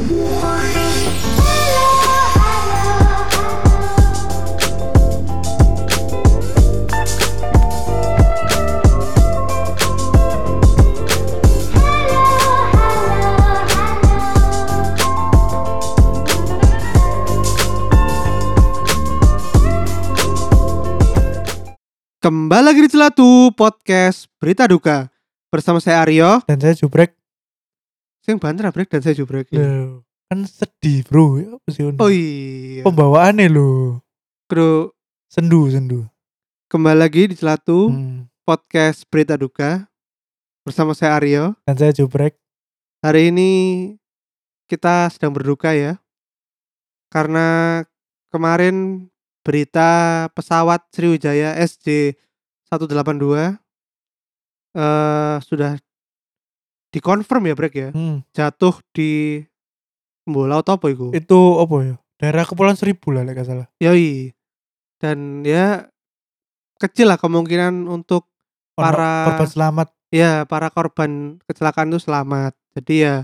Kembali lagi di Celatu Podcast Berita Duka. Bersama saya Aryo. Dan saya jubrek Sing banter break dan saya jubrek Loh, kan sedih bro. Ya apa sih? Oh iya. Pembawaannya lo Kru, sendu sendu. Kembali lagi di Celatu Hmm. Podcast Berita Duka Bersama saya Aryo. Dan saya jubrek Hari ini kita sedang berduka ya Karena kemarin berita pesawat Sriwijaya SJ 182 eh sudah dikonfirm ya Brek ya? Hmm. jatuh di bola atau apa itu itu apa ya? Daerah kepulauan seribu lah lek gak salah. Yoi. Dan ya kecil lah kemungkinan untuk Ono Para- korban selamat. ya para korban kecelakaan itu selamat. Jadi ya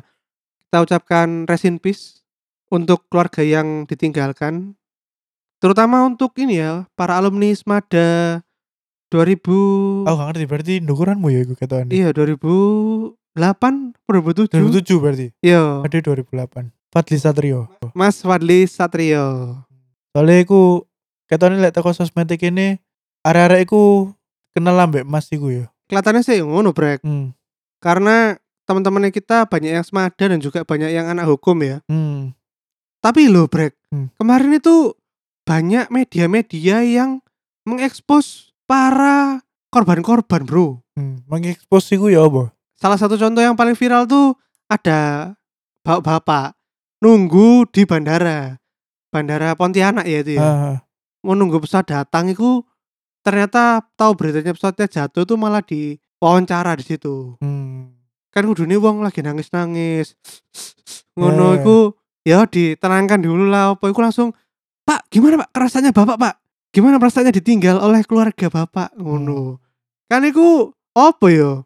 kita ucapkan rest in peace untuk keluarga yang ditinggalkan. Terutama untuk ini ya para alumni Smada 2000 aku gak ngerti berarti ndukuranmu ya gue kata iya 2008 2007 2007 berarti iya ada 2008 Fadli Satrio Mas Fadli Satrio soalnya aku ketone lek teko sosmed ini arek-arek iku kenal ambek mas iku ya kelihatannya sih ngono brek hmm. karena teman-temannya kita banyak yang Smada dan juga banyak yang anak hukum ya Hmm. Tapi loh Brek, Hmm. kemarin itu banyak media-media yang mengekspos para korban-korban bro. Hmm. mengekspos iku ya apa Salah satu contoh yang paling viral tuh ada bapak-bapak nunggu di bandara. Bandara Pontianak ya itu ya. Ah, Mau nunggu pesawat datang itu ternyata tahu beritanya pesawatnya jatuh tuh malah di wawancara di situ. hmm. Kan kudune wong lagi nangis-nangis. Ngono Ya. iku ya ditenangkan dulu lah apa iku langsung Pak gimana Pak rasanya Bapak Pak gimana perasaannya ditinggal oleh keluarga Bapak ngono kan iku apa ya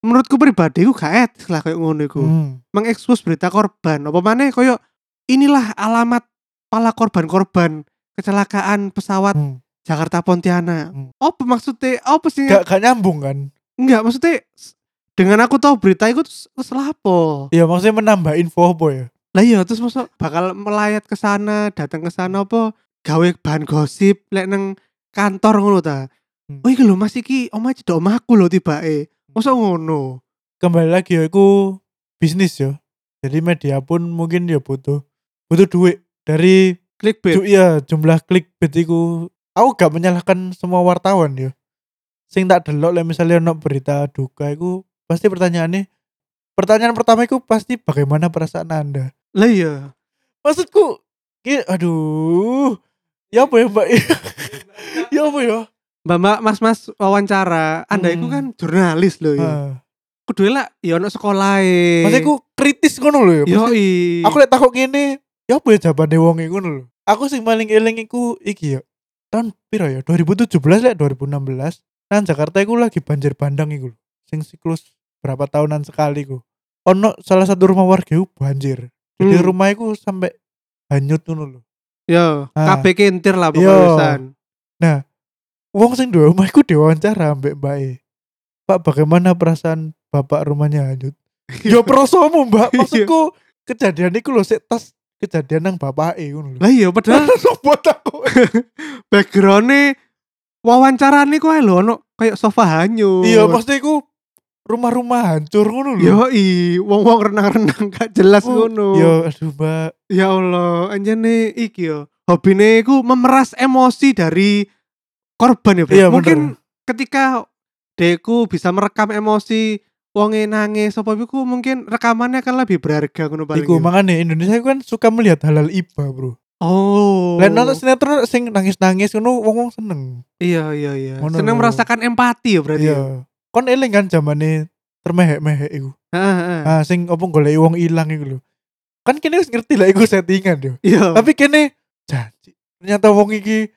menurutku pribadi iku gak etis lah kayak ngono iku. Hmm. mengekspos berita korban. Apa mana koyo inilah alamat pala korban-korban kecelakaan pesawat Hmm. Jakarta Pontianak. Hmm. apa maksudnya? Apa sih? Gak, gak nyambung kan? Enggak maksudnya dengan aku tahu berita itu terus, terus lapo. Iya maksudnya menambah info apa ya? Lah iya terus masuk bakal melayat ke sana datang ke sana apa? Gawe bahan gosip lek neng kantor ngono ta. Hmm. oh iki lho mas iki omah cedok omahku lho tibake masa ngono? Kembali lagi ya aku bisnis ya. Jadi media pun mungkin ya butuh Butuh duit Dari clickbait? ju- iya, jumlah clickbait iku. Aku gak menyalahkan semua wartawan ya. Sing tak delok lah misalnya ono berita duka iku Pasti pertanyaannya Pertanyaan pertama iku pasti bagaimana perasaan anda? Lah iya. Maksudku Aduh Ya apa ya mbak? Ya apa ya mbak mbak mas mas wawancara anda itu Hmm. kan jurnalis loh ya. Kudu lah ya ono sekolah e Maksudku kritis ngono lho ya. Yo Maksudnya- aku lek takut gini ya apa ya jawabane wong iku ngono lho. Aku sing paling eling iku iki ya. Tahun piro ya? 2017 lek 2016 nang Jakarta iku lagi banjir bandang iku sing siklus berapa tahunan sekali iku. Ono salah satu rumah warga iku banjir. Jadi Hmm. rumah iku sampai hanyut ngono lho. Yo Ah. kabeh kentir lah pokoknya wong sing dua rumah iku diwawancara ambek mbak Pak bagaimana perasaan bapak rumahnya hanyut? Ya prosomu mbak. Maksudku kejadian iku lho sik tas kejadian nang bapak ngono lho. Lah iya padahal buat aku backgroundnya wawancara nih kok lho ono kayak sofa hanyut. Iya maksudnya iku rumah-rumah hancur ngono lho. Yo i, wong-wong renang-renang gak jelas Oh, ngono. yo aduh mbak. Ya Allah, anjane iki yo. Hobine iku memeras emosi dari korban ya, Bro. Iya, Mungkin ketika deku bisa merekam emosi wonge nangis apa iku mungkin rekamannya akan lebih berharga ngono paling. iku yo. makanya Indonesia kan suka melihat halal iba bro Oh. lain nonton sinetron sing nangis-nangis ngono wong-wong seneng Iya iya iya. Ngono Seneng merasakan empati ya berarti. ya? iya kon eling kan zamane termehek-mehek iku Heeh, heeh. ah sing opo golek wong ilang iku lho kan kene wis ngerti lah iku settingan yo Iya. tapi kene janji ternyata wong iki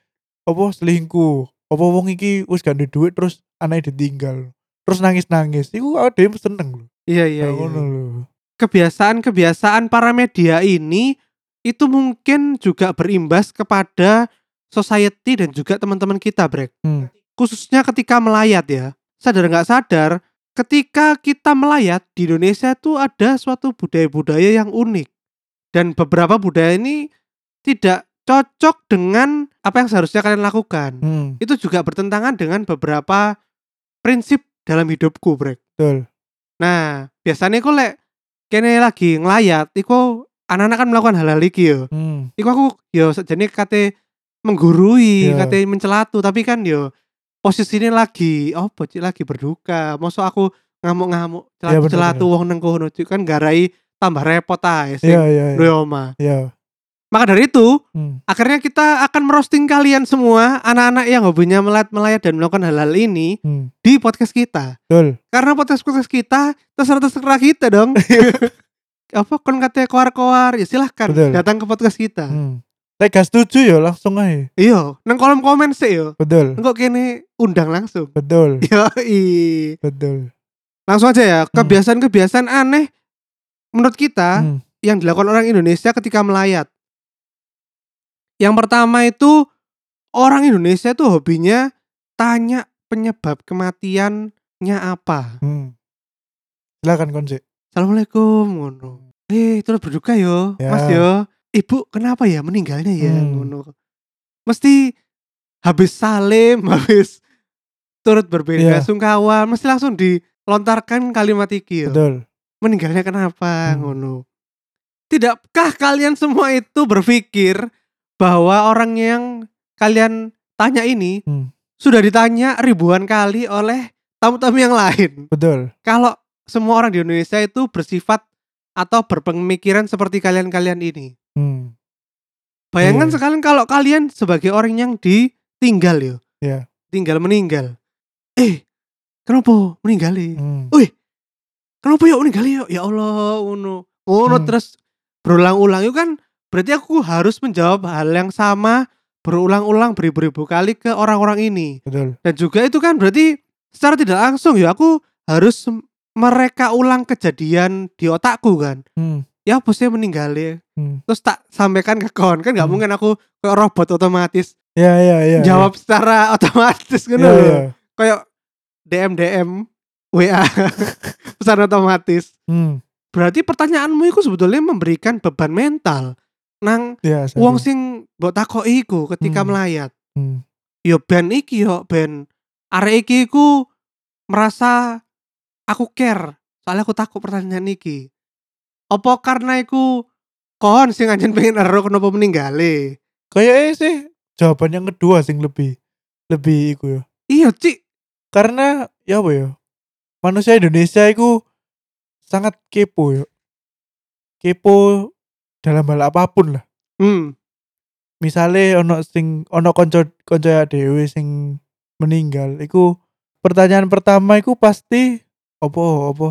apa selingkuh apa wong iki wis gak ada duit terus anaknya ditinggal terus nangis-nangis iku yang seneng lho Iya iya Nah, iya. lho kebiasaan-kebiasaan para media ini itu mungkin juga berimbas kepada society dan juga teman-teman kita, Brek. Hmm. Khususnya ketika melayat ya. Sadar nggak sadar, ketika kita melayat di Indonesia itu ada suatu budaya-budaya yang unik. Dan beberapa budaya ini tidak cocok dengan apa yang seharusnya kalian lakukan. Hmm. Itu juga bertentangan dengan beberapa prinsip dalam hidupku, Brek. Betul. Nah, biasanya aku lek kene lagi ngelayat, iku anak-anak kan melakukan hal-hal iki yo. Hmm. Iku aku yo sejenis kate menggurui, Iya. kate mencelatu, tapi kan yo posisinya lagi apa cik lagi berduka. Masa aku ngamuk-ngamuk Iya, celatu-celatu wong nang kono kan garai tambah repot ae sing duwe omah. Iya. Maka dari itu, Hmm. akhirnya kita akan merosting kalian semua anak-anak yang hobinya melayat-melayat dan melakukan hal-hal ini Hmm. di podcast kita. Betul. Karena podcast-podcast kita terserah-terserah kita dong. apa kon katanya koar-koar ya silahkan Betul. datang ke podcast kita. Hmm. Lek gak setuju ya langsung aja. Iya, nang kolom komen sih yo. Betul. Engkau kene undang langsung. Betul. Yo, Betul. langsung aja ya. Kebiasaan-kebiasaan aneh menurut kita Hmm. yang dilakukan orang Indonesia ketika melayat. Yang pertama itu orang Indonesia tuh hobinya tanya penyebab kematiannya apa. Hmm. Silakan konse. Assalamualaikum ngono. Eh, terus berduka yo, Ya. Mas yo. Ibu kenapa ya meninggalnya ya Hmm. ngono. Mesti habis salim, habis turut berbeda Iya. sungkawa, mesti langsung dilontarkan kalimat iki yo. Betul. Meninggalnya kenapa Hmm. ngono. Tidakkah kalian semua itu berpikir bahwa orang yang kalian tanya ini Hmm. sudah ditanya ribuan kali oleh tamu-tamu yang lain? Betul. kalau semua orang di Indonesia itu bersifat atau berpemikiran seperti kalian-kalian ini. Hmm. Bayangkan Iya. sekalian kalau kalian sebagai orang yang ditinggal yo. Iya. Tinggal meninggal. Eh, kenapa meninggal ya? Hmm. Kenapa ya meninggal ya? Ya Allah, ngono. Ngono Hmm. terus berulang-ulang itu kan berarti aku harus menjawab hal yang sama berulang-ulang beribu-ribu kali ke orang-orang ini. Betul. Dan juga itu kan berarti secara tidak langsung ya aku harus mereka ulang kejadian di otakku kan. Hmm. Ya bosnya meninggal ya. Hmm. Terus tak sampaikan ke kawan kan nggak Hmm. mungkin aku kayak robot otomatis Ya, ya, ya. jawab secara otomatis Ya, gitu ya. loh. Kayak DM DM WA pesan otomatis. Hmm. Berarti pertanyaanmu itu sebetulnya memberikan beban mental nang Ya, wong sing mbok takoki iku ketika Hmm. melayat. Hmm. yo ben iki yo ben arek iki ku merasa aku care soalnya aku takut pertanyaan iki apa karena iku kon sing anjen pengen ero kenapa meninggali Kayaknya sih jawaban yang kedua sing lebih lebih iku ya. iya cik Karena ya apa ya? Manusia Indonesia itu sangat kepo ya. Kepo dalam hal apa pun lah. hmm Misalnya ono sing ono konco konco dewe sing meninggal, iku pertanyaan pertama iku pasti opo opo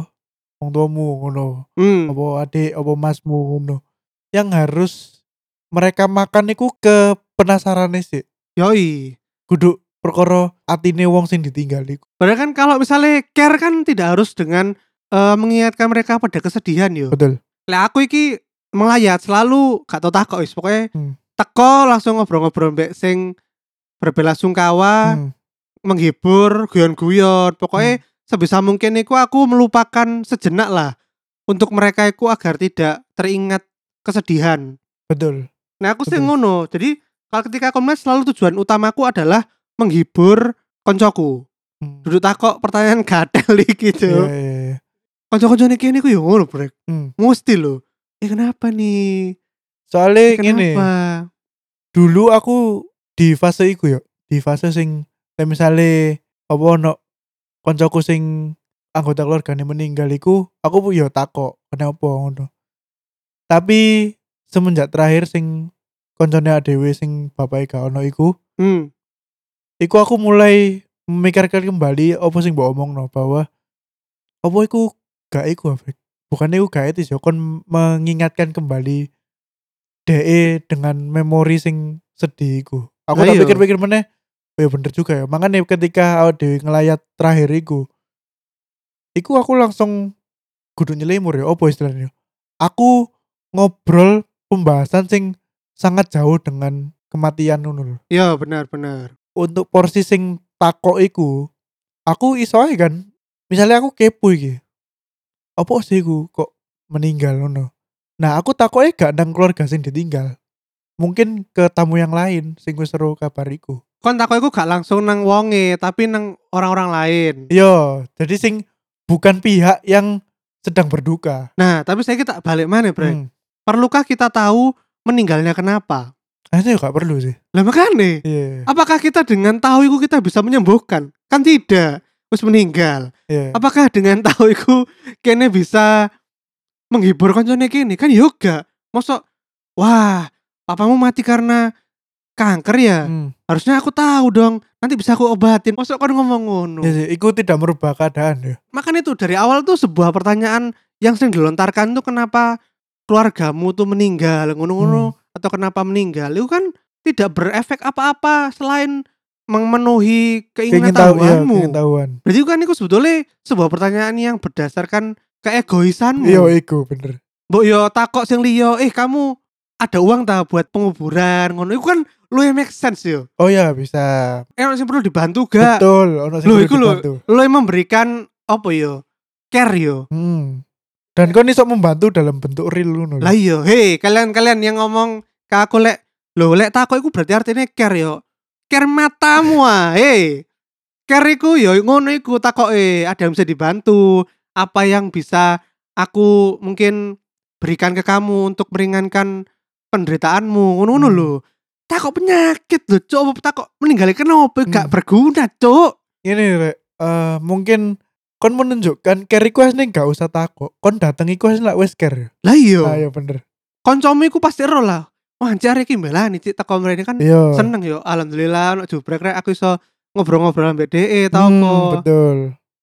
wong tuamu ngono, hmm opo adik, opo masmu ngono. Yang harus mereka makan iku ke penasaran sih. yoi Kudu perkara atine wong sing ditinggal iku. padahal kan kalau misalnya care kan tidak harus dengan eh, mengingatkan mereka pada kesedihan yo Betul. lah aku iki melayat selalu gak tau takok wis pokoknya Hmm. teko langsung ngobrol-ngobrol mbek sing berbelasungkawa Hmm. menghibur, guyon-guyon. Pokoknya sebisa mungkin iku aku melupakan sejenak lah untuk mereka iku agar tidak teringat kesedihan. Betul. Nah, aku sih ngono. Jadi kalau ketika aku melihat selalu tujuan utamaku adalah menghibur koncoku. Hmm. Duduk takok pertanyaan gatel iki Iya, gitu. iya, iya. Konco-konco ini ku yo ngono, Brek. Hmm. Mesti loh. Eh kenapa nih? Soalnya gini, kenapa? dulu aku di fase iku ya, di fase sing kayak misale apa ono koncoku sing anggota keluarganya meninggal iku, aku pu yo takok kenapa ngono. Tapi semenjak terakhir sing koncone dhewe sing bapak gak ono iku, Hmm. iku aku mulai memikirkan kembali apa sing mbok omongno bahwa apa iku gak iku Afrik. Bukannya gak etis ya kon mengingatkan kembali DE dengan memori sing sedih iku. Aku tak iya. pikir-pikir meneh oh ya bener juga ya. Makanya ketika awake dhewe ngelayat terakhir iku iku aku langsung kudu nyelimur ya apa istilahnya aku ngobrol pembahasan sing sangat jauh dengan kematian lho. Ya benar benar. untuk porsi sing takok iku aku iso kan misalnya aku kepo iki apa sih iku kok meninggal ngono nah aku takoke gak nang keluarga sing ditinggal mungkin ke tamu yang lain sing wis seru kabar iku Kon takok iku gak langsung nang wonge, tapi nang orang-orang lain. Iya, jadi sing bukan pihak yang sedang berduka. Nah, tapi saya kita balik mana, Bre? Hmm. Perlukah kita tahu meninggalnya kenapa? Kayaknya gak perlu sih. Lah makanya, Iya. apakah kita dengan tahu itu kita bisa menyembuhkan? Kan tidak. Terus meninggal. Iya. Apakah dengan tahu itu kene bisa menghibur koncone kene? Kan yoga. Mosok wah, papamu mati karena kanker ya. Hmm. Harusnya aku tahu dong. Nanti bisa aku obatin. Mosok kon ngomong ngono. Iya sih, iku tidak merubah keadaan ya. Makanya itu dari awal tuh sebuah pertanyaan yang sering dilontarkan tuh kenapa keluargamu tuh meninggal ngono-ngono atau kenapa meninggal itu kan tidak berefek apa-apa selain memenuhi keinginan Keinginan tahu, iya, tahuanmu. keinginan tahuan. Berarti kan itu sebetulnya sebuah pertanyaan yang berdasarkan keegoisanmu. Iya, iku bener. Mbok yo takok sing liya, eh kamu ada uang tak buat penguburan ngono itu kan lu yang make sense yo. Oh ya bisa. Eh ono sing perlu dibantu gak? Betul, ono sing perlu iku dibantu. lu yang memberikan apa yo? Care yo. Hmm. Dan kau iso membantu dalam bentuk real ngono. Lah iya, hei kalian-kalian yang ngomong ke aku lek lho lek takok iku berarti artinya care yo. Care matamu ah, hei. Care iku yo ngono iku takok eh ada yang bisa dibantu, apa yang bisa aku mungkin berikan ke kamu untuk meringankan penderitaanmu ngono-ngono Hmm. lho. Takok penyakit lho, cok takok meninggal kenapa gak Hmm. berguna, cok. Ini rek, eh, mungkin kon menunjukkan care iku asline gak usah takut. Kon dateng iku asline lak wis care. Lah iya, Ah, iya bener. kancamu iku pasti ero lah. Wah, cari iki mbelani cik teko mrene kan Iya. seneng yo alhamdulillah ono jubrek rek aku iso ngobrol-ngobrol ambek DE tau Hmm, apa betul.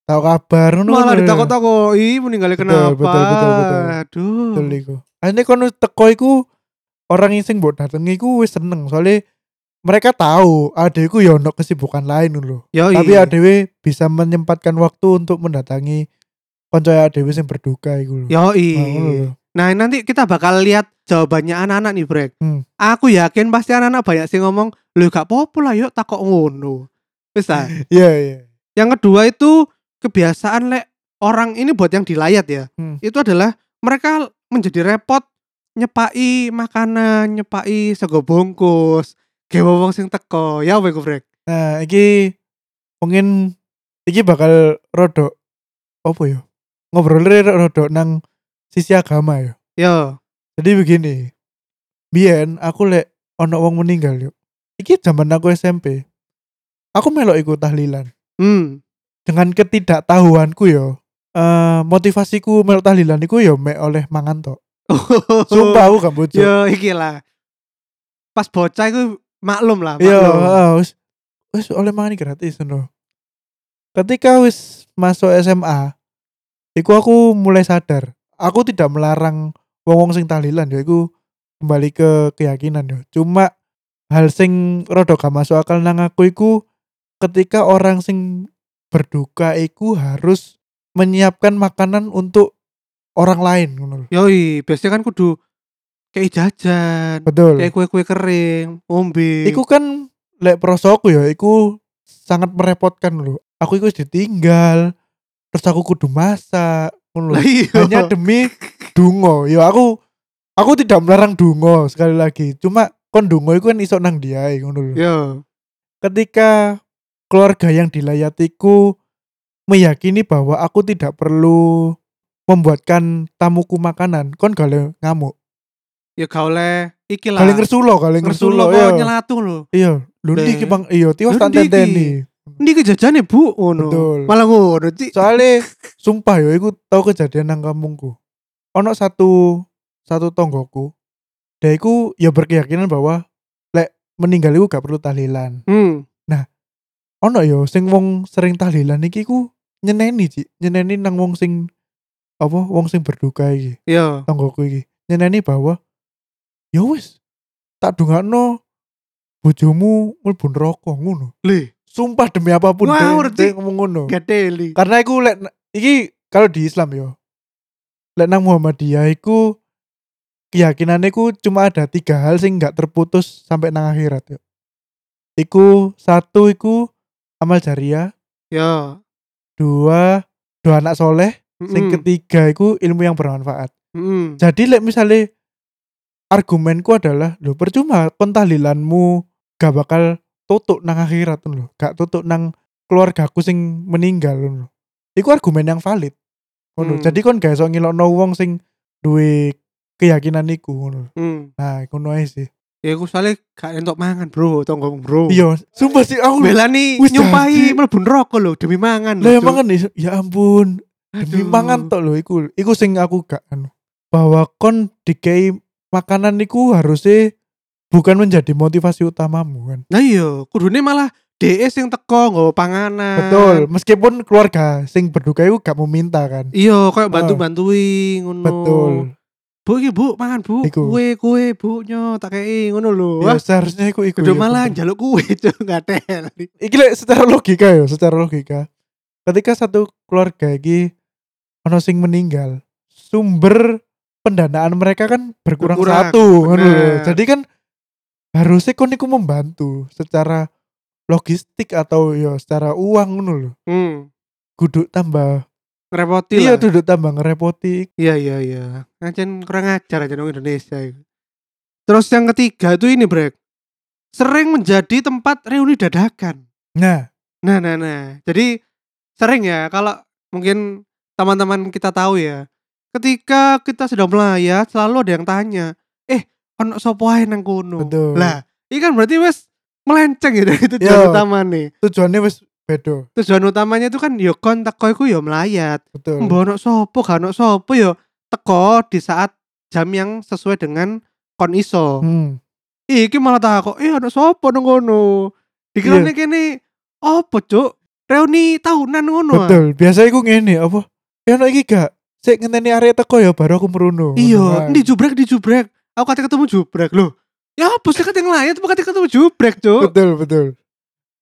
Tahu kabar ngono. malah ditakok-takoki meninggal Betul, kenapa betul, betul, betul. aduh Betul iku. Asline kon wis teko iku orang yang sing mbok dateng iku wis seneng soalnya mereka tahu adekku ya ono kesibukan lain. Yoi. Tapi adewe bisa menyempatkan waktu untuk mendatangi konco adewe sing berduka iku lho. Yoi. Nah. Nah, nanti kita bakal lihat jawabannya anak-anak nih, Brek. Hmm. Aku yakin pasti anak-anak banyak sih ngomong, "Lho gak apa-apa lah yuk takok ngono." Wis ah. Iya, iya. Yang kedua itu kebiasaan lek orang ini buat yang dilayat ya. Hmm. Itu adalah mereka menjadi repot nyepai makanan, nyepai sego bungkus, gawe wong sing teko. Ya apa Brek? Nah, iki mungkin iki bakal rodok apa ya? Ngobrolnya rodok nang sisi agama ya. Yo. Jadi begini. Biyen aku lek ono wong meninggal yuk. Iki zaman aku SMP. Aku melok ikut tahlilan. Hmm. Dengan ketidaktahuanku yo. eh motivasiku melok tahlilan iku yo mek oleh mangan tok. Sumpah aku gak bojo. Yo iki lah. Pas bocah itu maklum lah, maklum. heeh, wis wis oleh mangan gratis ngono. Ketika wis masuk SMA, iku aku mulai sadar, aku tidak melarang wong-wong sing tahlilan ya iku kembali ke keyakinan ya. Cuma hal sing rada gak masuk akal nang aku iku ketika orang sing berduka iku harus menyiapkan makanan untuk orang lain ngono. Yoi, biasanya kan kudu kayak jajan, Betul. kayak kue-kue kering, ombe. Iku kan lek prosoku ya, iku sangat merepotkan lho. Aku iku ditinggal, terus aku kudu masak, iya. Hanya demi dungo. Ya aku aku tidak melarang dungo sekali lagi. Cuma kon dungo iku kan iso nang dia ngono lho. Yo. Ketika keluarga yang dilayatiku meyakini bahwa aku tidak perlu membuatkan tamuku makanan, kon gale ngamuk. Ya gak oleh iki lah. Gale ngersulo, gale ngersulo Iya. nyelatu lho. Iya, Lah. iki Bang, iya tiwas tak tenteni. Ini kejadiannya bu, ngono. Betul. Malah ngono, Cik. soalnya sumpah ya iku tau kejadian nang kampungku ono satu satu tonggoku dia iku ya berkeyakinan bahwa lek meninggal iku gak perlu tahlilan Hmm. ono yo sing wong sering tahlilan iki ku nyeneni Ci nyeneni nang wong sing apa wong sing berduka iki Yo. tonggoku iki nyeneni bahwa ya wis tak dungakno bojomu mlebu neraka ngono Le, sumpah demi apa pun Ngawur, Ci. ngomong ngono karena aku lek iki kalau di Islam yo lek nang Muhammadiyah iku keyakinannya ku cuma ada tiga hal sing nggak terputus sampai nang akhirat yo. Iku satu iku amal jariah, Ya. dua doa anak soleh, sing Mm-mm. ketiga iku ilmu yang bermanfaat. Mm-mm. Jadi lek misalnya argumenku adalah lo percuma kon tahlilanmu gak bakal tutuk nang akhirat lho, gak tutuk nang keluargaku sing meninggal lho. Iku argumen yang valid. Ngono. Hmm. Jadi kon gak iso ngilokno wong sing duwe keyakinan iku ngono. Mm. Nah, ngono ae sih. Ya aku soalnya gak entuk mangan, Bro, tau ngomong, Bro. Iya, sumpah sih aku. Belani Wis nyumpahi mlebu neraka lho demi mangan. Lah emang kan is- ya ampun, demi Aduh. mangan tok lho iku. Iku sing aku gak anu. Bahwa kon dikei makanan niku harusnya bukan menjadi motivasi utamamu kan. Nah iya, kudune malah DS yang teko nggawa panganan. Betul, meskipun keluarga sing berduka itu gak mau minta kan. Iya, kayak bantu-bantui ngono. Betul. Bu iki Bu, mangan Bu. Iku. Kue kue Bu nyo tak kei ngono lho. Ya seharusnya iku iku. kudu ya, malah njaluk kue Cuk, ngatel. Iki lek secara logika ya, secara logika. Ketika satu keluarga iki ono sing meninggal, sumber pendanaan mereka kan berkurang, Berkurang, satu bener. Jadi kan harusnya kon iku membantu secara logistik atau ya secara uang ngono lho. Hmm. Kudu tambah Ngerepoti iya lah. kudu tambah ngerepoti. Iya iya iya. Ngancen kurang ajar aja dong Indonesia. Terus yang ketiga itu ini Brek. Sering menjadi tempat reuni dadakan. Nah, Nah nah nah. Jadi sering ya kalau mungkin teman-teman kita tahu ya. Ketika kita sedang melayat selalu ada yang tanya, "Eh, ono sopo ae nang kono?" Betul. Lah, ini kan berarti wes melenceng ya dari tujuan Yo. utama nih. tujuannya wis beda. Tujuan utamanya itu kan yo kon teko iku yo melayat. Betul. Mbok ono sopo, gak ono sopo yo teko di saat jam yang sesuai dengan kon iso. Hmm. Iki malah tak kok, eh ono sopo nang kono. Dikirane kene opo, Cuk? Reuni tahunan ngono. ah. Betul. Biasa iku ngene apa? Ya ono iki gak sik ngenteni arek teko ya baru aku meruno. Iya, kan. di jubrek di jubrek. Aku kate ketemu jubrek loh. Ya apa sih kate nglayat apa kate ketemu jubrek, Cuk? Betul, betul.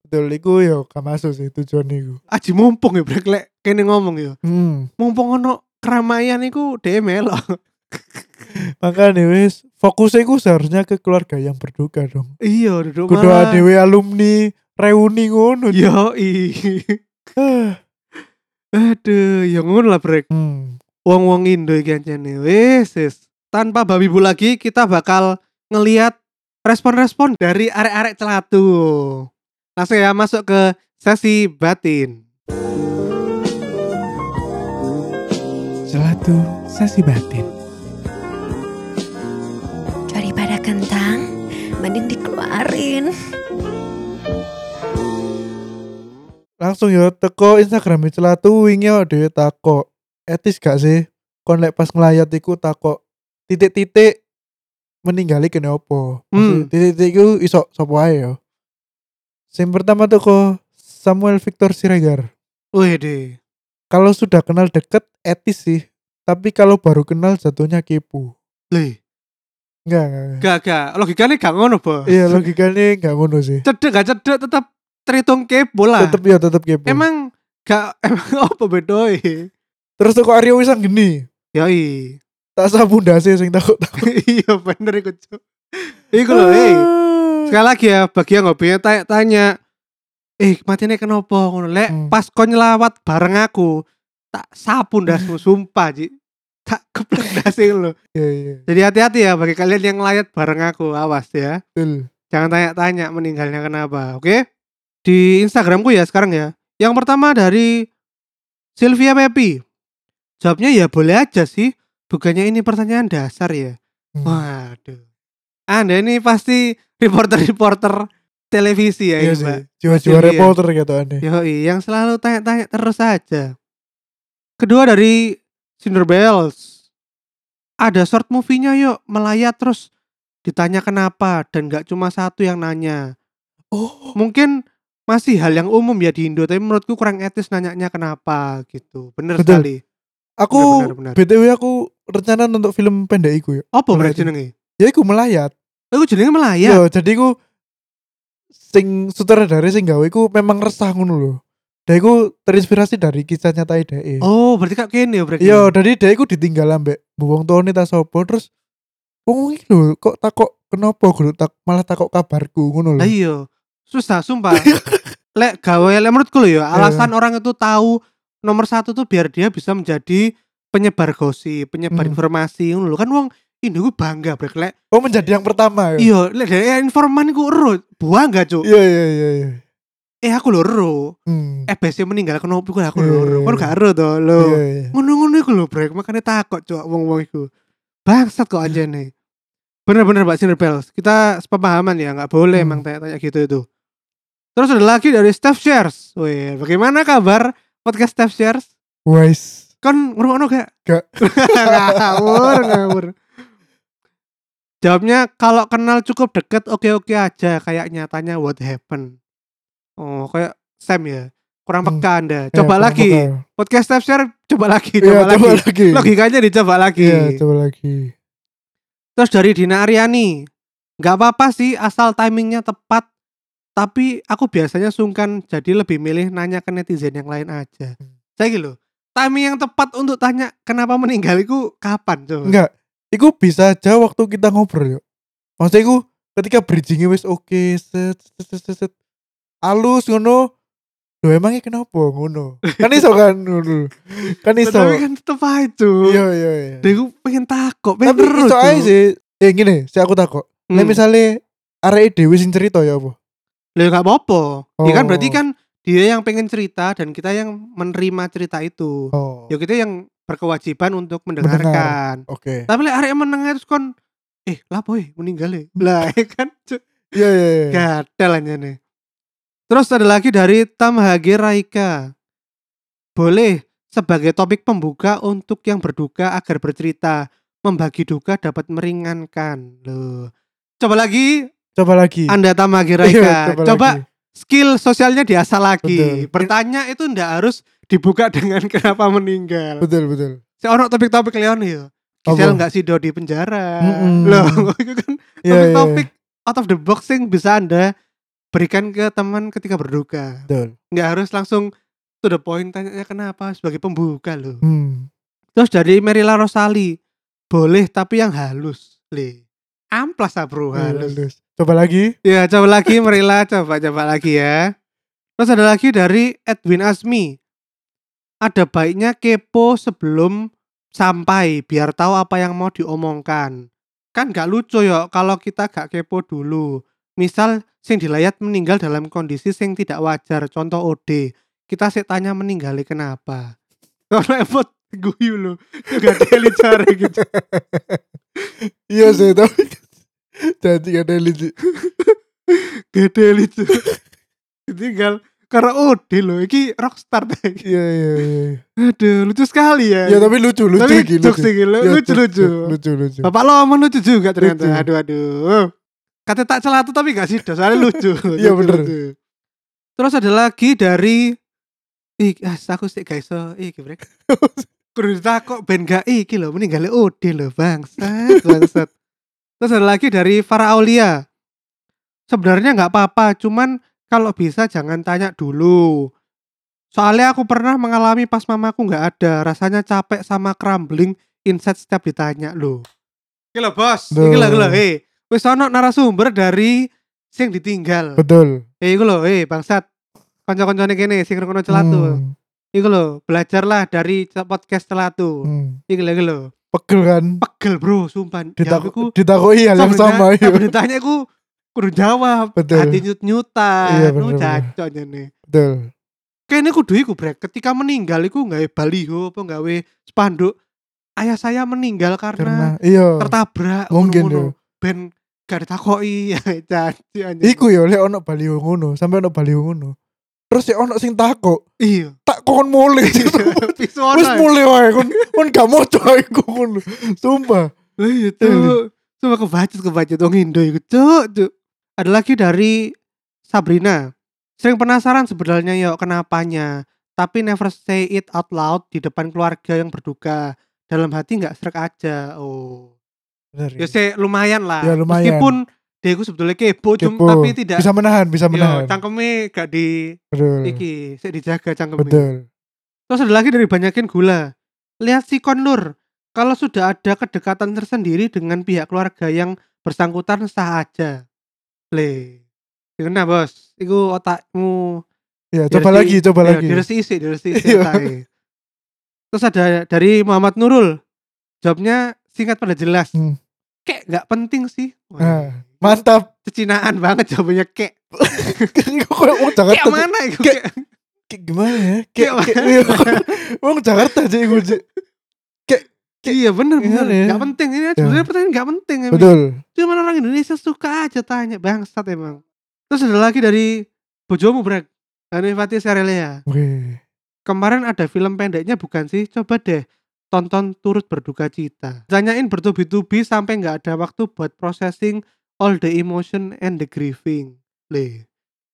Betul iku yo gak masuk sih tujuan iku. Aji mumpung ya brek lek kene ngomong ya. Hmm. Mumpung ono keramaian iku dhewe melok. Makanya wis fokusnya iku seharusnya ke keluarga yang berduka dong. iya, duduk Kudu dhewe alumni reuni ngono. Yo i. Aduh, ya ngono lah brek. Hmm. Wong-wong Indo iki ancene wis wis. Tanpa babi bu lagi kita bakal ngeliat respon-respon dari arek-arek celatu. Langsung ya masuk ke sesi batin. Selatu sesi batin. Daripada kentang, mending dikeluarin. Langsung yo teko Instagram celatu wingi yo dhewe takok. Etis gak sih? Kon lek pas ngelayat iku takok titik-titik meninggali kene opo? Maksudnya Hmm. Titik-titik iku iso sapa ae yo. Sing pertama teko Samuel Victor Siregar. Wih deh. Kalau sudah kenal deket etis sih. Tapi kalau baru kenal jatuhnya kepo. Lih, Enggak, enggak, enggak. gak gak logikanya gak ngono, Bos. Iya logikanya enggak ngono sih. Cedek gak cedek tetap terhitung kepo lah. Tetep ya tetep kepo. Emang gak emang apa bedoi? Terus teko Aryo Wisang geni. Yoi. Tak sabu ndase sing takut takut. iya bener iku, Cuk. Iku lho, eh. Sekali lagi ya bagi yang hobinya tanya, tanya eh matinya kenapa ngono lek Hmm. pas kon nyelawat bareng aku tak sapu ndasmu sumpah Ji tak keplek ndase lho Iya iya. jadi hati-hati ya bagi kalian yang layat bareng aku awas ya Betul. jangan tanya-tanya meninggalnya kenapa oke di Instagramku ya sekarang ya yang pertama dari Sylvia Pepi jawabnya ya boleh aja sih bukannya ini pertanyaan dasar ya Hmm. Waduh. Anda ini pasti reporter-reporter televisi ya Iya ini, sih. Mbak. Jiwa-jiwa Pasti reporter gitu aneh. Yoi, yang selalu tanya-tanya terus saja. Kedua dari Cinder Bells. Ada short movie-nya yuk, melayat terus ditanya kenapa dan gak cuma satu yang nanya. Oh. Mungkin masih hal yang umum ya di Indo, tapi menurutku kurang etis nanyanya kenapa gitu. Bener Betul. sekali. Aku Benar, benar, benar. BTW aku rencana untuk film pendek iku ya. Apa berarti jenenge? Ya iku melayat. Aku jenenge melayat. Yo, jadi iku sing sutradara sing gawe iku memang resah ngono lho. dia iku terinspirasi dari kisah nyata ide Oh, berarti kak kene ya berarti. iya dari dia iku ditinggal ambek buwong tuane ta sopo terus wong iki lho kok takok kenapa guru tak malah takok kabarku ngono lho Lah iya. Susah sumpah. lek gawe lek menurutku lho ya, alasan orang itu tahu nomor satu tuh biar dia bisa menjadi penyebar gosip, penyebar Hmm. informasi ngono. Kan wong Indo ku bangga brek lek oh menjadi yang pertama ya iya lek dari informan ku ero bangga cuk. iya iya iya iya Eh aku lho ero. Hmm. Eh BC meninggal kenapa iku aku Iya, lho ero. iya, Kan iya. gak ero to lho. iya iya Ngono-ngono iku lho brek makanya takut cuk wong-wong iku. Bangsat kok anjene. Bener-bener Mbak Sinerbels. Kita sepemahaman ya, nggak boleh Hmm. emang tanya-tanya gitu itu. Terus ada lagi dari Steph Shares. Wih, bagaimana kabar podcast Steph Shares? wise Kan ngrungokno gak? Gak. ngawur, ngawur. Jawabnya kalau kenal cukup deket oke-oke aja kayaknya tanya what happened. Oh, kayak Sam ya. Kurang Hmm. peka Anda. Ya, Coba lagi. peka. Podcast Steph Share coba lagi, Iya, coba, coba lagi. lagi Logikanya dicoba lagi. iya coba lagi Terus dari Dina Aryani, nggak apa-apa sih asal timingnya tepat. Tapi aku biasanya sungkan jadi lebih milih nanya ke netizen yang lain aja. Hmm. Saya gitu, timing yang tepat untuk tanya kenapa meninggal itu kapan coba? enggak iku bisa aja waktu kita ngobrol yuk maksudnya iku ketika bridgingnya wis oke set set set set, set. alus ngono Loh emangnya kenapa ngono kan iso kan ngono kan iso Tapi kan tetep aja tuh. iya iya iya Dia gue pengen takut, pengen tapi terus. iso aja sih ya gini saya aku takut Hmm. Lah misalnya arek dewi sing cerita ya apa Lah nggak apa-apa. Ya kan Oh. berarti kan dia yang pengen cerita dan kita yang menerima cerita itu. oh Ya kita yang berkewajiban untuk mendengarkan. oke Tapi lek arek menengah terus kon eh lah boy meninggal ya. Lah ya kan Cuk. iya iya iya gatel nih. Terus ada lagi dari Tamhage Raika. Boleh sebagai topik pembuka untuk yang berduka agar bercerita. Membagi duka dapat meringankan. Loh. Coba lagi coba lagi Anda Tamhage Iya, Raika. coba lagi. Skill sosialnya diasah lagi. Betul. Bertanya itu ndak harus dibuka dengan kenapa meninggal. betul betul Si ono topik-topik Leon ya. Gisel nggak sih di penjara. Mm-mm. Loh, itu kan Iya, iya, topik-topik out of the box yang bisa Anda berikan ke teman ketika berduka. betul Nggak harus langsung to the point tanya kenapa sebagai pembuka loh. hmm. Terus dari Merila Rosali, boleh tapi yang halus. Le. Amplas ah bro Iya, halus. halus. Coba lagi Ya coba lagi Merila coba coba lagi ya. Terus ada lagi dari Edwin Asmi. Ada baiknya kepo sebelum sampai biar tahu apa yang mau diomongkan. Kan gak lucu ya kalau kita gak kepo dulu. Misal sing dilayat meninggal dalam kondisi sing tidak wajar. Contoh OD. Kita sih tanya meninggali kenapa. Kalau repot guyu lo. Gak ada cara gitu. iya sih tapi jadi ada lucu Gede itu. Tinggal karena OD loh. Iki rockstar deh. iya iya iya Aduh, lucu sekali ya. ya tapi lucu lucu Tapi lucu Ya, lucu-lucu. jokes, lucu lucu Bapak lo omong lucu juga ternyata. Lucu. Aduh, aduh. Kata tak celatu tapi gak sih, soalnya lucu. Iya, Lucu, bener. lucu. Terus ada lagi dari Ih, ah, aku sih guys, so, iki brek. Kudu kok ben gak iki lho, meninggal Ode lho, bangsat, bangsat. Terus ada lagi dari Farah Aulia. Sebenarnya nggak apa-apa, cuman kalau bisa jangan tanya dulu. Soalnya aku pernah mengalami pas mamaku nggak ada, rasanya capek sama crumbling insight setiap ditanya loh. Iki lho, Bos. Iki lho, iki lho, Duh. eh. Wis ono narasumber dari sing ditinggal. betul Eh, iku lho, eh bangsat. Kanca-kancane kene sing ngrungokno celatu. Hmm, Iku lho, belajarlah dari podcast celatu. hmm. Iku lho, iku lho. Pegel kan Pegel, Bro, sumpah. Ditak Jawabku- ditakoi hal yang sama iya ditanya aku kudu jawab. Betul. Hati nyut-nyutan. Iya, Lu bener, bener. cacok jane. betul Kayaknya kudu iku brek. Ketika meninggal iku gawe baliho apa gawe spanduk. Ayah saya meninggal karena, karena iya tertabrak Mungkin, ngono-ngono. Ben gak ditakoki ya iku ya lek ono baliho ngono sampai ono baliho ngono terus ya ono sing takok iya. tak kon Visual. wis mulai wae kon kon gak mau iku ngono sumpah Lah iya tuh. Coba kebacut kebacut wong Indo iku cuk cuk. Ada lagi dari Sabrina. Sering penasaran sebenarnya ya kenapanya, tapi never say it out loud di depan keluarga yang berduka. Dalam hati nggak serak aja. Oh. bener Ya sih lumayan lah. Ya, lumayan. Meskipun dia iku sebetulnya kepo, Kepo. tapi tidak bisa menahan bisa Yo, menahan cangkeme gak di betul iki, sik dijaga cangkeme. betul Terus ada lagi dari banyakin gula. Lihat sikon lur. Kalau sudah ada kedekatan tersendiri dengan pihak keluarga yang bersangkutan sah aja. Le. Kena bos. Iku otakmu. ya coba diresi- lagi coba ya, lagi Diresi isi, diresi isi Iya. Terus ada dari Muhammad Nurul. Jawabnya singkat pada jelas. Hmm. Kek nggak penting sih. Wah, Nah, mantap Cecinaan banget jawabannya kek. Kok Kek mana itu? Kek- Kek. gimana ya kayak wong Jakarta aja iku Cik. Iya bener bener. Gimana ya? Nggak penting. Ini sebenarnya pertanyaan nggak penting. emang. betul Cuma orang Indonesia suka aja tanya bangsat emang. Terus ada lagi dari bojomu brek. Hanifati Serelea. Oke. Kemarin ada film pendeknya bukan sih? Coba deh tonton turut berduka cita. Tanyain bertubi-tubi sampai nggak ada waktu buat processing all the emotion and the grieving. Le.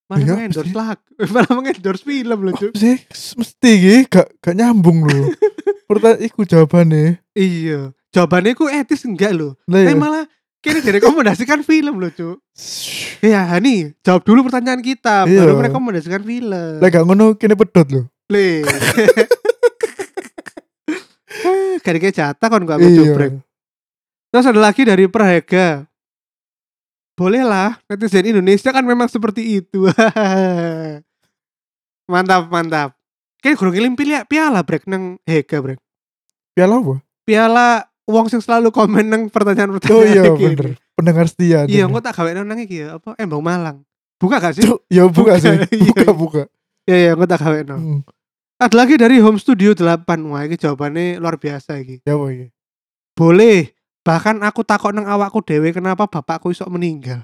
Malah Iya, mengendorse mesti. lagu. Malah mengendorse film loh. Apa sih mesti iki gak gak nyambung loh pertanyaan iku jawabannya Iya. Jawabannya ku etis enggak loh. Tapi ya malah kini direkomendasikan film loh, Cuk. Ya, Hani, jawab dulu pertanyaan kita, Iya. baru merekomendasikan film. lah gak ngono kene pedot loh Le. Gak kayak jatah kan gak iya cobrek. Terus ada lagi dari Prahaga. Boleh lah, netizen Indonesia kan memang seperti itu. mantap, mantap. Kayak kurang ngilim pilih piala brek nang Hega brek. piala apa Piala uang sing selalu komen nang pertanyaan-pertanyaan oh iya bener pendengar setia Iya, engko tak gawe nang iki ya, apa Embang Malang. Buka gak sih? Cuk, ya buka Buka, sih iya, buka iya. buka Iya, iya, engko tak gawe nang. Hmm, Ada lagi dari Home Studio 8. Wah, ini jawabannya luar biasa iki. ya apa iki Boleh. Bahkan aku takut nang awakku dewe kenapa bapakku isok meninggal.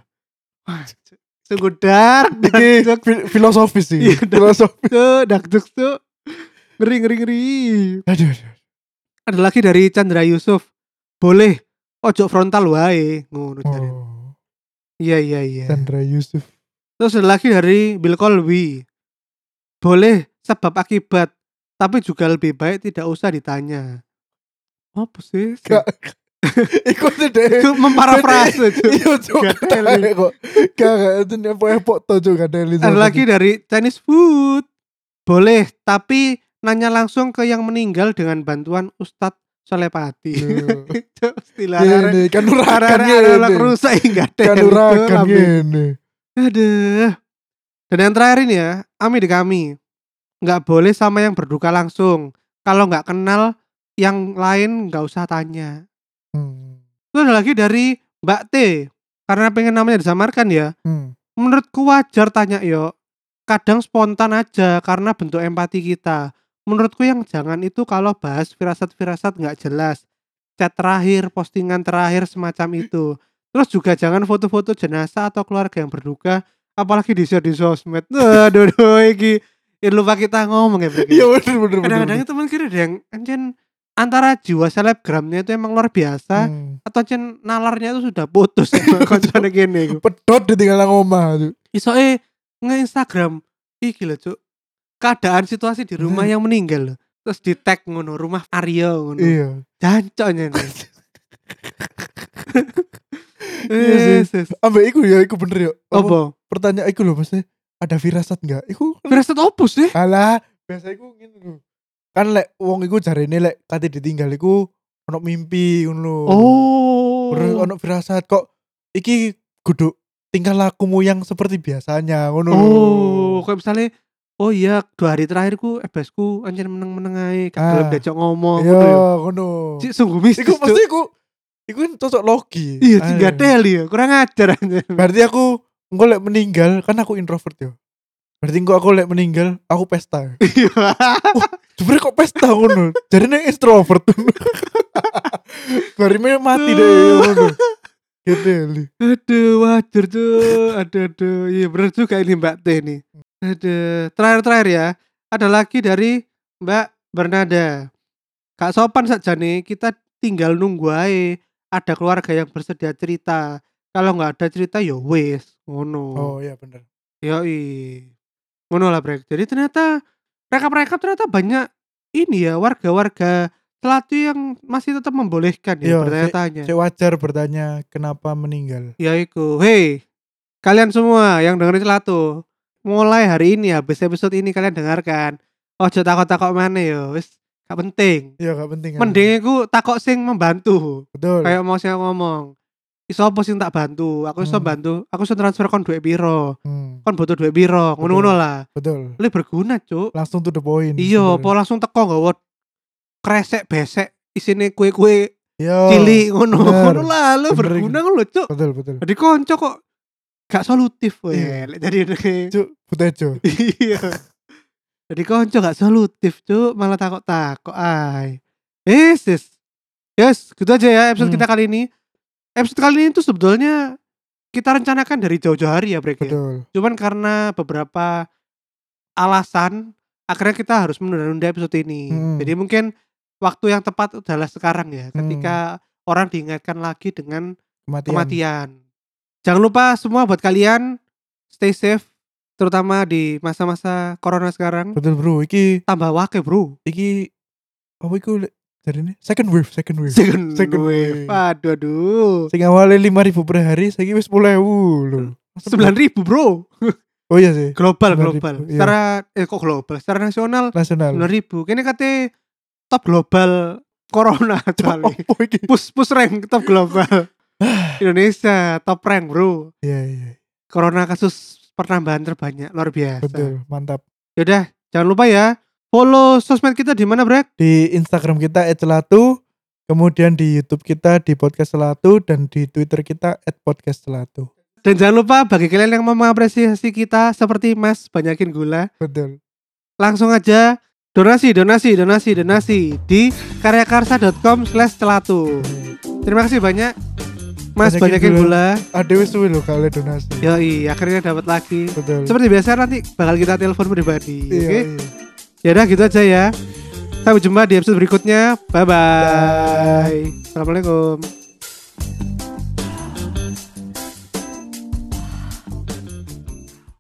Wah, sungguh dark, iki filosofis sih Iya, filosofis dark tuh. Ngeri, ngeri, ngeri. aduh aduh. Ada lagi dari Chandra Yusuf. Boleh. Ojo frontal wae. Ngono oh Iya, iya, iya. Chandra Yusuf Terus ada lagi dari Bill Colby. Boleh sebab akibat, tapi juga lebih baik tidak usah ditanya. Apa sih? Gak. ikut deh Itu memparafrase itu. iya teli. kok gak itu apa epok to gak teli Ada lagi dari Chinese food. Boleh, tapi nanya langsung ke yang meninggal dengan bantuan Ustadz Solepati. Iya. Istilah ini kan urakan ini rusak enggak ada. kan urakan ini Aduh. Dan yang terakhir ini ya, Ami di kami. Nggak boleh sama yang berduka langsung. Kalau nggak kenal, yang lain nggak usah tanya. Hmm. Itu ada lagi dari Mbak T. Karena pengen namanya disamarkan ya. Hmm. Menurutku wajar tanya yo. Kadang spontan aja karena bentuk empati kita. Menurutku yang jangan itu kalau bahas firasat-firasat nggak jelas. Chat terakhir, postingan terakhir semacam itu. Terus juga jangan foto-foto jenazah atau keluarga yang berduka. Apalagi di share di sosmed. Aduh, aduh, iki. Ya, lupa kita ngomong ya. Iya bener bener. Kadang-kadang itu mungkin ada yang anjen antara jiwa selebgramnya itu emang luar biasa Hmm. atau cen nalarnya itu sudah putus sama koncone gini. Pedot ditinggal nang omah cuk. Isoe nge-Instagram iki lho, Cuk. Keadaan situasi di rumah Hmm. yang meninggal lho. Terus di tag ngono, rumah Aryo ngono. Iya. Jancoknya nih. Yes, yes. Ambek iku ya iku bener ya. Apa? Pertanyaan iku lho Mas. Ada firasat enggak? Iku Firasat opus sih? alah biasa iku ngene. Kan lek wong iku jarene lek kate ditinggal iku ono mimpi ngono lho. Oh. Bener ono firasat kok iki kudu tingkah lakumu yang seperti biasanya ngono lho. Oh, kayak misalnya Oh iya, dua hari terakhirku ebesku anjir meneng-meneng ae, gak Ah. diajak ngomong Iya, ngono ngono. Cik sungguh mistis. Iku pasti iku iku cocok logi. Iya, tinggal teli ya, kurang ajar anjir. Berarti aku engko lek meninggal kan aku introvert ya. Berarti engko aku lek meninggal aku pesta. Iya. Kok pesta ngono. Jarine extrovert. Barime mati deh ngono. Gitu li. Aduh, wajar tuh. Aduh, aduh. Iya bener juga ini Mbak T nih. Aduh. Terakhir-terakhir ya. Ada lagi dari Mbak Bernada. Kak sopan saja nih. Kita tinggal nunggu aja. Ada keluarga yang bersedia cerita. Kalau nggak ada cerita ya wes. Ngono. Oh iya bener. Yoi. Ngono lah Brek. Jadi ternyata mereka-mereka ternyata banyak ini ya warga-warga Celatu yang masih tetap membolehkan ya Iya, bertanya-tanya. Cek wajar bertanya kenapa meninggal. Ya iku, hei kalian semua yang dengerin celatu, mulai hari ini habis episode ini kalian dengarkan. Ojo takok-takok mana yo, wis gak penting. Iya gak penting. Mending iku takok sing membantu. betul. Kayak mau aku ngomong. Iso apa sing tak bantu? Aku iso Hmm. bantu. Aku iso transfer kon duit piro. Hmm, Kon butuh duit piro. Ngono-ngono lah. betul. Lu berguna, Cuk. Langsung to the point. Iya, apa langsung teko nggawa kresek besek isine kue-kue Iya. cilik ngono. Ngono lah, lu berguna ngono, Cuk. Betul betul. Jadi konco kok gak solutif Iya. weh. Lek Jadi Cuk, butejo. iya. Jadi konco gak solutif, Cuk, malah takok-takok ay. Yes, yes. Yes, gitu aja ya episode Hmm. kita kali ini. Episode kali ini tuh sebetulnya kita rencanakan dari jauh-jauh hari ya, Brek. ya. Cuman karena beberapa alasan akhirnya kita harus menunda-nunda episode ini. Hmm. Jadi mungkin waktu yang tepat adalah sekarang ya, Hmm. ketika orang diingatkan lagi dengan Kematian. kematian. Jangan lupa semua buat kalian stay safe terutama di masa-masa corona sekarang. Betul bro. Iki Tambah wake, Bro. iki apa iku dari ini second wave second wave. Second, Second wave. wave. Aduh aduh. Sing awalnya lima ribu per hari, saya wis sepuluh ribu loh. Sembilan ribu bro. Oh iya sih. Global 9.000, global. iya. Secara eh kok global? Secara nasional Nasional. sembilan ribu. Kini kate top global corona kali. Push push rank top global. Indonesia top rank bro. Iya iya. Corona kasus penambahan terbanyak luar biasa. Betul, mantap. Yaudah, jangan lupa ya follow sosmed kita di mana Brek? Di Instagram kita @celatu, kemudian di YouTube kita di podcast celatu dan di Twitter kita @podcastcelatu. Dan jangan lupa bagi kalian yang mau mengapresiasi kita seperti Mas banyakin gula, Betul. langsung aja donasi, donasi, donasi, donasi di karyakarsa.com slash celatu. Terima kasih banyak Mas Banyakin banyakin gula. Ada wis suwe lho kali donasi. Yoi, akhirnya dapat lagi. Betul. Seperti biasa nanti bakal kita telepon pribadi. Iya, Oke? iya. Ya udah gitu aja ya. Sampai jumpa di episode berikutnya. Bye bye. bye. Assalamualaikum.